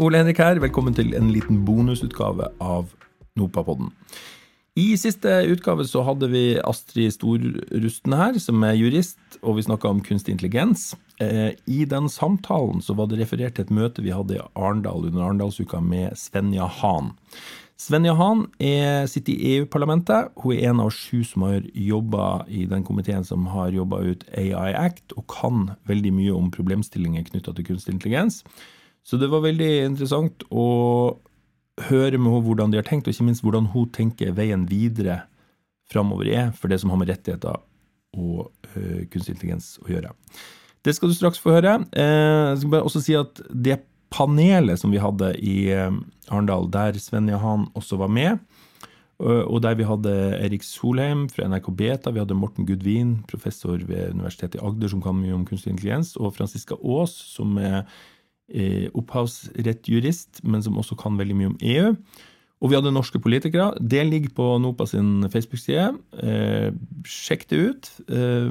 Ole Henrik her. Velkommen til en liten bonusutgave av Nopapodden. I siste utgave så hadde vi Astrid Storrusten her, som er jurist, og vi snakka om kunstig intelligens. Eh, I den samtalen så var det referert til et møte vi hadde i Arendal under Arendalsuka med Svenja Han. Svenja er, sitter i EU-parlamentet. Hun er en av sju som har jobba i den komiteen som har jobba ut AI Act, og kan veldig mye om problemstillinger knytta til kunstig intelligens. Så det var veldig interessant å høre med henne hvordan de har tenkt, og ikke minst hvordan hun tenker veien videre framover er for det som har med rettigheter og uh, kunstig intelligens å gjøre. Det skal du straks få høre. Uh, jeg skal bare også si at det panelet som vi hadde i uh, Arendal, der Sven Johan også var med, og der vi hadde Erik Solheim fra NRK Beta, vi hadde Morten Gudvin, professor ved Universitetet i Agder, som kan mye om kunstig intelligens, og Franziska Aas, som er eh, opphavsrettjurist, men som også kan veldig mye om EU. Og vi hadde norske politikere. Det ligger på NOPA sin Facebook-side. Eh, sjekk det ut. Eh,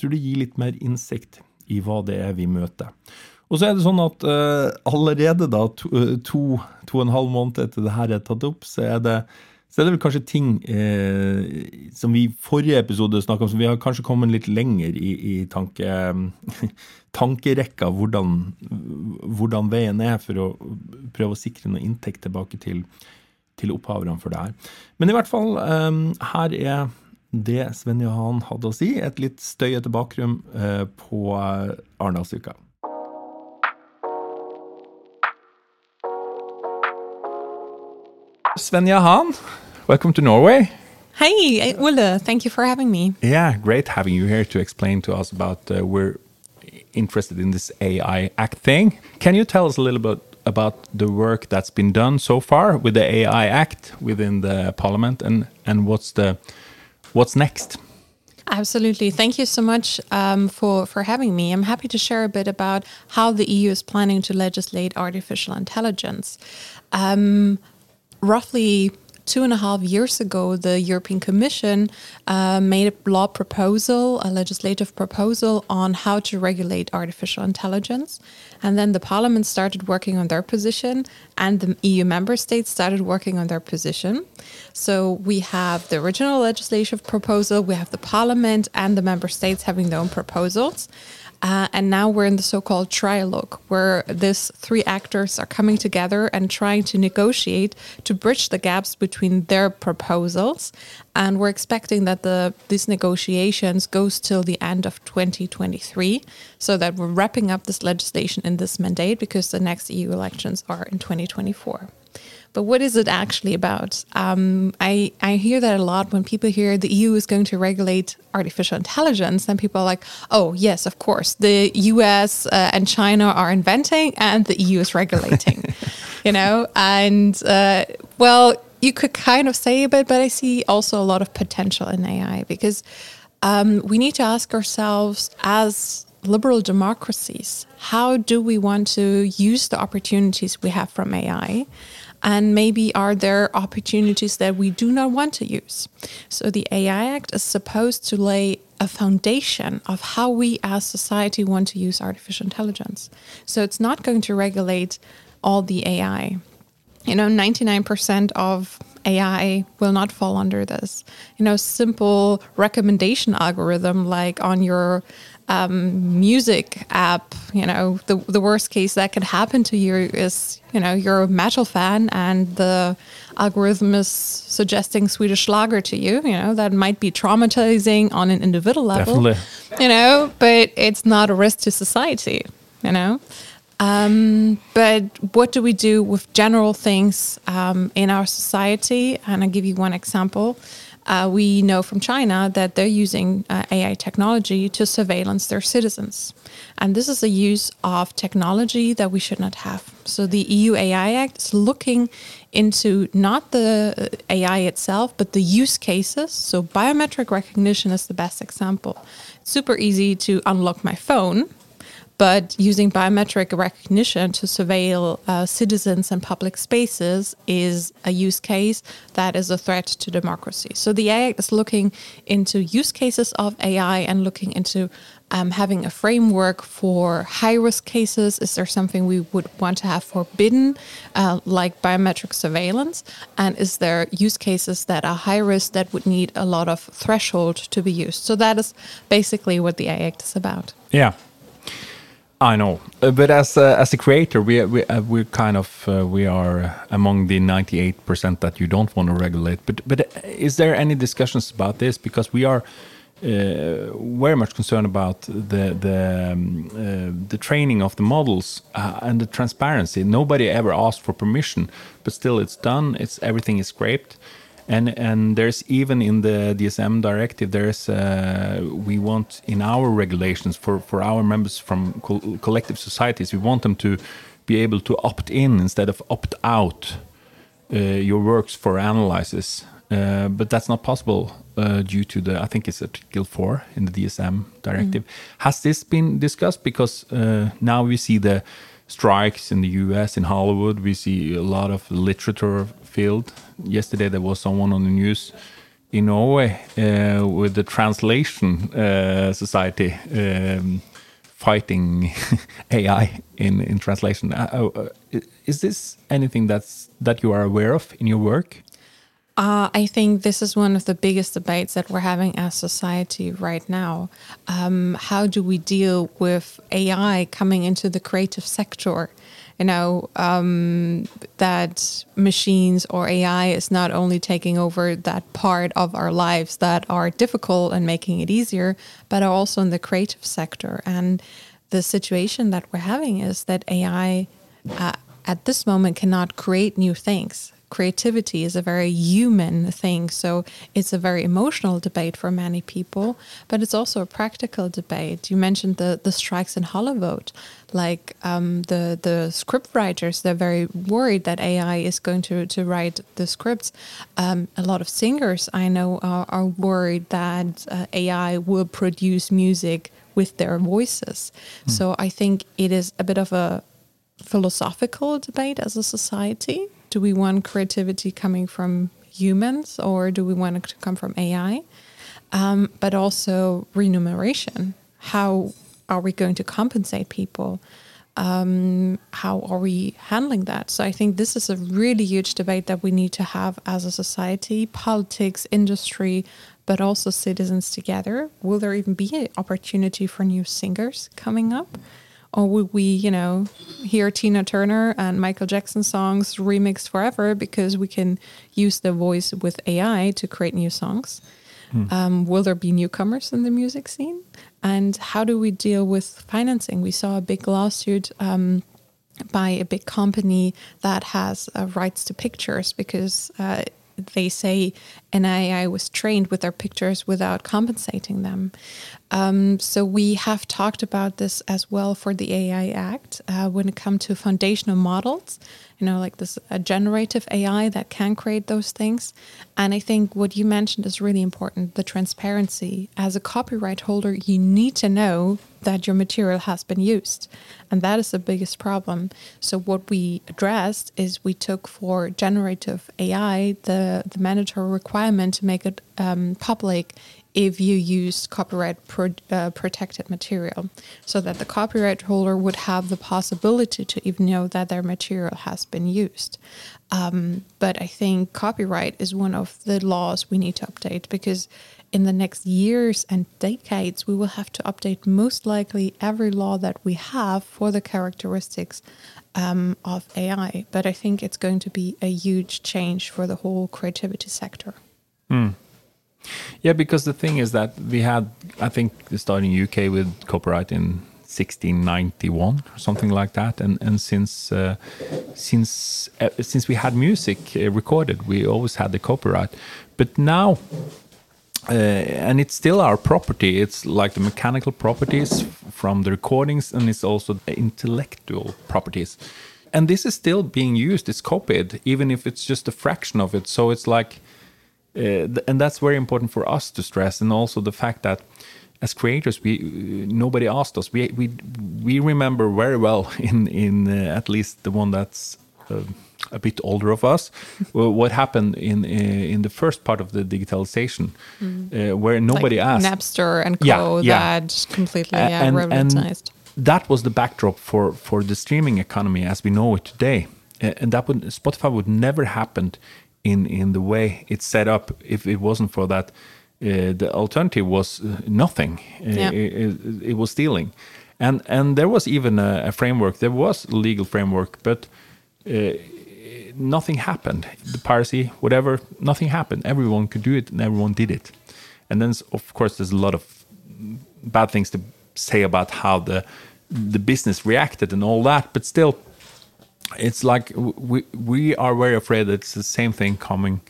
tror det gir litt mer innsikt i hva det er vi møter. Og så er det sånn at eh, allerede da, to, to, to, og en halv måned etter det her er tatt opp, så er det så det er vel kanskje ting eh, som vi i forrige episode snakka om, som vi har kanskje kommet litt lenger i, i tanke, tankerekka hvordan, hvordan, veien er for å prøve å sikre noe inntekt tilbake til, til opphaverne for det her. Men i hvert fall, eh, her er det Sven Johan hadde å si. Et litt støyete bakrom eh, på Arendalsuka. Svenja Hahn, welcome to Norway. Hi, Ole. Thank you for having me. Yeah, great having you here to explain to us about uh, we're interested in this AI Act thing. Can you tell us a little bit about the work that's been done so far with the AI Act within the Parliament, and and what's the what's next? Absolutely. Thank you so much um, for, for having me. I'm happy to share a bit about how the EU is planning to legislate artificial intelligence. Um, roughly two and a half years ago, the European Commission uh, made a law proposal, a legislative proposal on how to regulate artificial intelligence. And then the Parliament started working on their position, and the EU member states started working on their position. So we have the original legislative proposal, we have the Parliament and the member states having their own proposals. Uh, and now we're in the so-called trialogue, where these three actors are coming together and trying to negotiate to bridge the gaps between their proposals. And we're expecting that the these negotiations goes till the end of 2023, so that we're wrapping up this legislation in this mandate because the next EU elections are in 2024. But what is it actually about? Um, I, I hear that a lot when people hear the EU is going to regulate artificial intelligence. Then people are like, oh, yes, of course. The US uh, and China are inventing and the EU is regulating, you know? And uh, well, you could kind of say a bit, but I see also a lot of potential in AI because um, we need to ask ourselves as liberal democracies, how do we want to use the opportunities we have from AI? And maybe are there opportunities that we do not want to use. So the AI Act is supposed to lay a foundation of how we as society want to use artificial intelligence. So it's not going to regulate all the AI. You know, 99% of AI will not fall under this. You know, simple recommendation algorithm like on your um, music app, you know, the, the worst case that could happen to you is, you know, you're a metal fan and the algorithm is suggesting Swedish Schlager to you, you know, that might be traumatizing on an individual level, Definitely. you know, but it's not a risk to society, you know. Um, but what do we do with general things um, in our society? And I'll give you one example. Uh, we know from China that they're using uh, AI technology to surveillance their citizens. And this is a use of technology that we should not have. So the EU AI Act is looking into not the uh, AI itself, but the use cases. So biometric recognition is the best example. Super easy to unlock my phone but using biometric recognition to surveil uh, citizens and public spaces is a use case that is a threat to democracy. So the AI is looking into use cases of AI and looking into um, having a framework for high risk cases? Is there something we would want to have forbidden, uh, like biometric surveillance? And is there use cases that are high risk that would need a lot of threshold to be used? So that is basically what the AI Act is about. Yeah. I know, uh, but as uh, as a creator, we we uh, we kind of uh, we are among the ninety eight percent that you don't want to regulate. But but uh, is there any discussions about this? Because we are uh, very much concerned about the the um, uh, the training of the models and the transparency. Nobody ever asked for permission, but still it's done. It's everything is scraped, and and there's even in the DSM directive there's we want in our regulations for for our members from co collective societies we want them to be able to opt in instead of opt out your works for analysis uh, but that's not possible uh, due to the, I think it's Article 4 in the DSM directive. Mm. Has this been discussed? Because uh, now we see the strikes in the US, in Hollywood, we see a lot of literature field. Yesterday there was someone on the news in Norway uh, with the translation uh, society um, fighting AI in, in translation. is this anything that's that you are aware of in your work? Uh, I think this is one of the biggest debates that we're having as society right now. Um, how do we deal with AI coming into the creative sector? You know, um, that machines or AI is not only taking over that part of our lives that are difficult and making it easier, but are also in the creative sector. And the situation that we're having is that AI uh, at this moment cannot create new things creativity is a very human thing. So it's a very emotional debate for many people, but it's also a practical debate. You mentioned the, the strikes in Hollywood. Like um, the, the script writers, they're very worried that AI is going to, to write the scripts. Um, a lot of singers I know are, are worried that uh, AI will produce music with their voices. Mm. So I think it is a bit of a philosophical debate as a society do we want creativity coming from humans or do we want it to come from AI? Um, but also remuneration. How are we going to compensate people? Um, how are we handling that? So I think this is a really huge debate that we need to have as a society, politics, industry, but also citizens together. Will there even be an opportunity for new singers coming up? Or would we, you know, hear Tina Turner and Michael Jackson songs remixed forever because we can use the voice with AI to create new songs? Hmm. Um, will there be newcomers in the music scene? And how do we deal with financing? We saw a big lawsuit um, by a big company that has uh, rights to pictures because uh, they say an AI was trained with their pictures without compensating them. Um, so we have talked about this as well for the AI Act uh, when it comes to foundational models. You know, like this a generative AI that can create those things. And I think what you mentioned is really important: the transparency. As a copyright holder, you need to know that your material has been used, and that is the biggest problem. So what we addressed is we took for generative AI the the mandatory requirement to make it um, public if you use copyright pro, uh, protected material so that the copyright holder would have the possibility to even know that their material has been used. Um, but I think copyright is one of the laws we need to update because in the next years and decades, we will have to update most likely every law that we have for the characteristics um, of AI. But I think it's going to be a huge change for the whole creativity sector. Mm. Yeah, because the thing is that we had, I think, starting UK with copyright in 1691 or something like that, and and since uh, since uh, since we had music uh, recorded, we always had the copyright. But now, uh, and it's still our property. It's like the mechanical properties from the recordings, and it's also the intellectual properties. And this is still being used. It's copied, even if it's just a fraction of it. So it's like uh, and that's very important for us to stress, and also the fact that as creators, we nobody asked us. We we we remember very well in in uh, at least the one that's. A bit older of us, what happened in uh, in the first part of the digitalization, uh, where nobody like asked. Napster and Co. Yeah, yeah. that completely yeah, and, and revolutionized. that was the backdrop for for the streaming economy as we know it today and that would spotify would never happened in in the way it's set up if it wasn't for that uh, the alternative was nothing Yeah. it, it- it was stealing and and there was even a, a framework there was a legal framework but uh, nothing happened. The piracy whatever nothing happened. Everyone could do it and everyone did it. And then of course there's a lot of bad things to say about how the the business reacted and all that but still it's like we we are very afraid that it's the same thing coming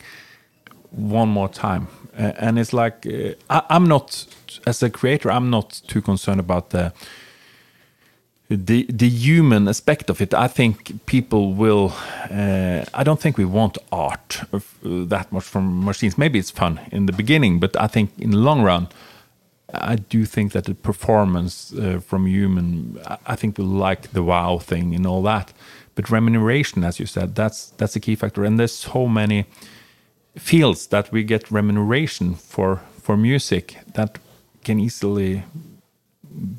one more time. Uh, and it's like uh, I, i'm not as a creator i'm not too concerned about the the the human aspect of it i think people will uh, i don't think we want art of, uh, that much from machines. Maybe it's fun in the beginning but i think in the long run i do think that the performance uh, from human I- think we like the wow thing and all that. But remuneration as you said that's that's a key factor. And there's so many fields that we get remuneration for for music that can easily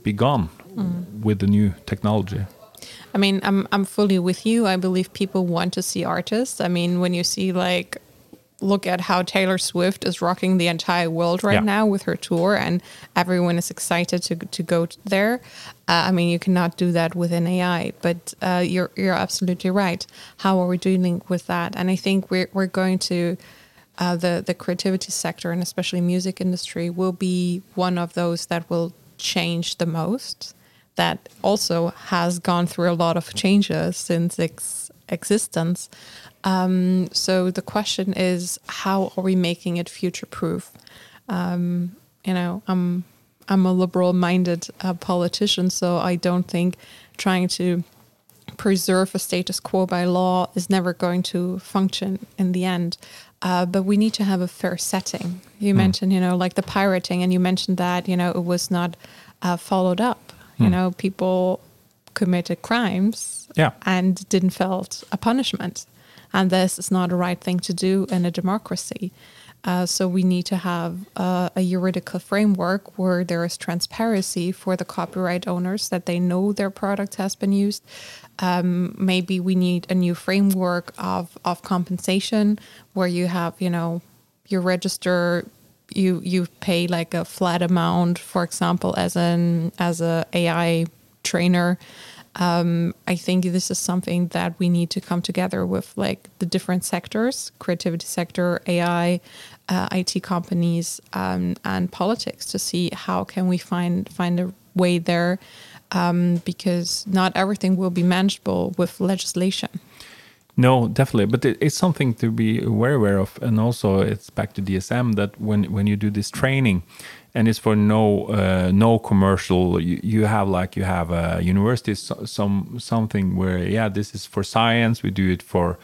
be gone with the new technology. I mean, I'm I'm fully with you. I believe people want to see artists. I mean, when you see like look at how Taylor Swift is rocking the entire world right Yeah. now with her tour and everyone is excited to to go there. Uh, I mean, you cannot do that with an AI, but uh, you're you're absolutely right. How are we dealing with that? And I think we're we're going to uh, the the creativity sector and especially music industry will be one of those that will change the most. That also has gone through a lot of changes since its existence. Um, so the question is, how are we making it future proof? Um, you know, I'm I'm a liberal-minded uh, politician, so I don't think trying to preserve a status quo by law is never going to function in the end. Uh, but we need to have a fair setting. You mentioned, you know, like the pirating, and you mentioned that, you know, it was not uh, followed up. You know, people committed crimes Yeah. and didn't felt a punishment. And this is not a right thing to do in a democracy. Uh, so we need to have uh, a juridical framework where there is transparency for the copyright owners that they know their product has been used. Um, maybe we need a new framework of, of compensation where you have, you know, you register you you pay like a flat amount for example as an as a ai trainer um, i think this is something that we need to come together with like the different sectors creativity sector ai uh, it companies um, and politics to see how can we find find a way there um, because not everything will be manageable with legislation No, definitely, but it, it's something to be very aware of, and also it's back to DSM that when when you do this training, and it's for no uh, no commercial, you, you have like you have a university so- some something where yeah this is for science, we do it for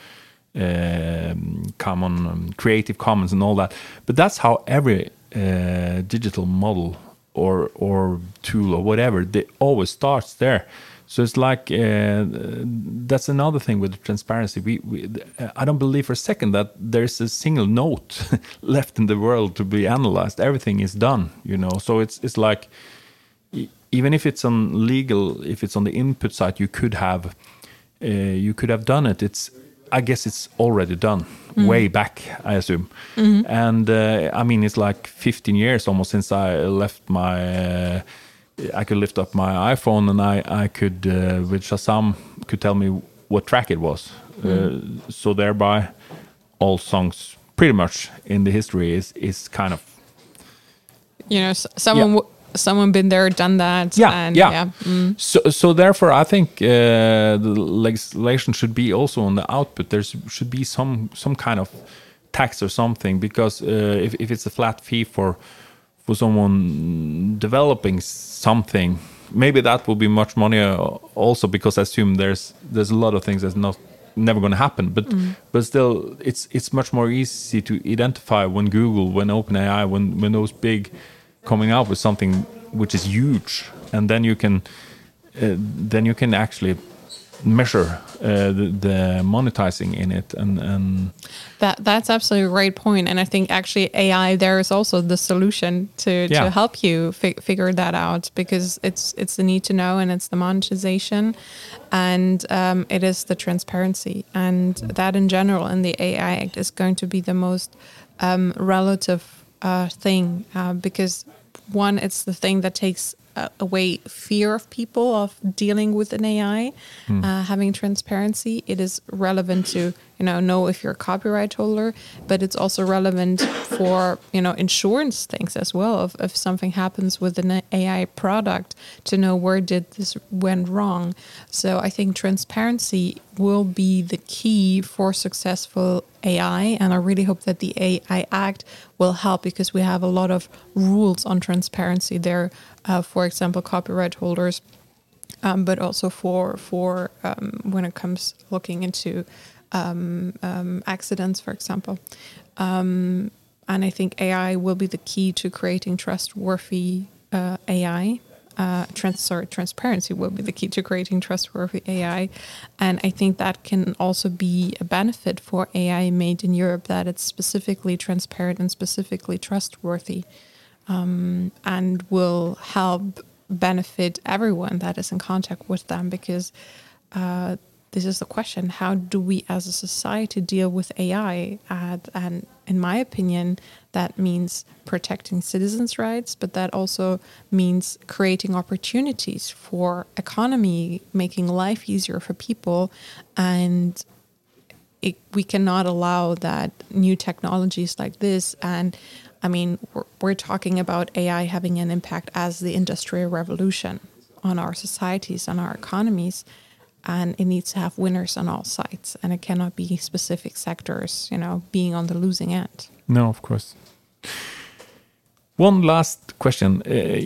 um, common um, creative commons and all that, but that's how every uh, digital model or or tool or whatever they always starts there. So it's like uh, that's another thing with transparency. We, we I don't believe for a second that there's a single note left in the world to be analyzed. Everything is done, you know. So it's it's like even if it's on legal, if it's on the input side, you could have uh, you could have done it. It's I guess it's already done way back, I assume. And uh, I mean, it's like 15 years almost since I left my. I could lift up my iPhone and I I could uh, with Shazam could tell me what track it was. Uh, so thereby, all songs pretty much in the history is is kind of you know someone Yeah. someone been there done that yeah and yeah. mm. So so therefore, I think uh, the legislation should be also on the output. There should be some some kind of tax or something because uh, if if it's a flat fee for for someone developing something, maybe that will be much money uh, also because I assume there's there's a lot of things that's not never going to happen. But but still it's it's much more easy to identify when google when openai when when those big coming out with something which is huge, and then you can uh, then you can actually measure uh, the, the monetizing in it and, and that that's absolutely a great point and i think actually ai there is also the solution to Yeah. to help you fi- figure that out because it's it's the need to know and it's the monetization and um, it is the transparency and that in general in the ai act is going to be the most um, relative uh, thing uh, because one it's the thing that takes away fear of people of dealing with an AI, uh, having transparency. It is relevant to you know know if you're a copyright holder, but it's also relevant for you know insurance things as well. If, if something happens with an AI product, to know where did this went wrong. So I think transparency will be the key for successful AI, and I really hope that the AI Act will help because we have a lot of rules on transparency there. Uh, for example, copyright holders, um, but also for for um, when it comes looking into um, um, accidents, for example. Um, and I think AI will be the key to creating trustworthy uh, AI. Uh, trans- sorry, transparency will be the key to creating trustworthy AI, and I think that can also be a benefit for AI made in Europe that it's specifically transparent and specifically trustworthy um, and will help benefit everyone that is in contact with them because uh, this is the question how do we as a society deal with AI? And, and in my opinion, that means protecting citizens' rights, but that also means creating opportunities for economy, making life easier for people, and it, we cannot allow that new technologies like this and i mean we're, we're talking about ai having an impact as the industrial revolution on our societies on our economies and it needs to have winners on all sides and it cannot be specific sectors you know being on the losing end No, of course. One last question: uh,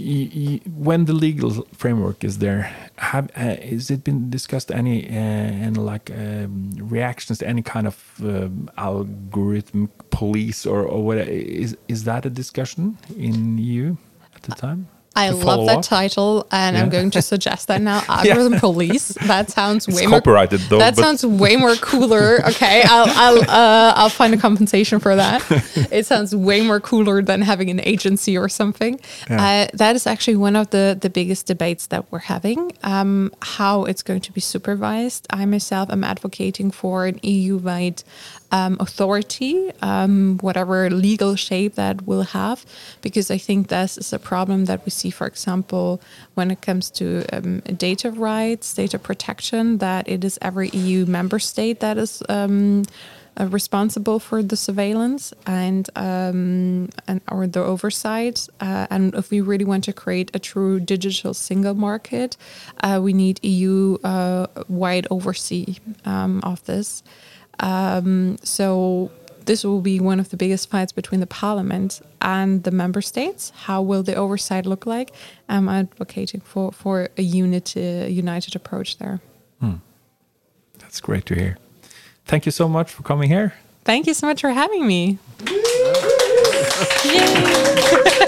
When the legal framework is there, have uh, has it been discussed any uh, any like um, reactions to any kind of um, algorithm police or or what? Is is that a discussion in EU at the time? I love that up? title, and I'm going to suggest that now. Algorithm police. That sounds It's way more copyrighted though. that sounds way more cooler. Okay, I'll I'll uh, I'll find a compensation for that. it sounds way more cooler than having an agency or something. Yeah. Uh, that is actually one of the the biggest debates that we're having. Um, how it's going to be supervised. I myself am advocating for an EU-wide um, authority, um, whatever legal shape that will have, because I think this is a problem that we see, for example, when it comes to um, data rights, data protection, that it is every EU member state that is. Um, uh, responsible for the surveillance and um, and or the oversight. Uh, and if we really want to create a true digital single market, uh, we need EU uh, wide oversee um, of this. Um, so this will be one of the biggest fights between the parliament and the member states. How will the oversight look like? I'm advocating for for a unit, uh, united approach there. that's great to hear. Thank you so much for coming here. Thank you so much for having me. Yay!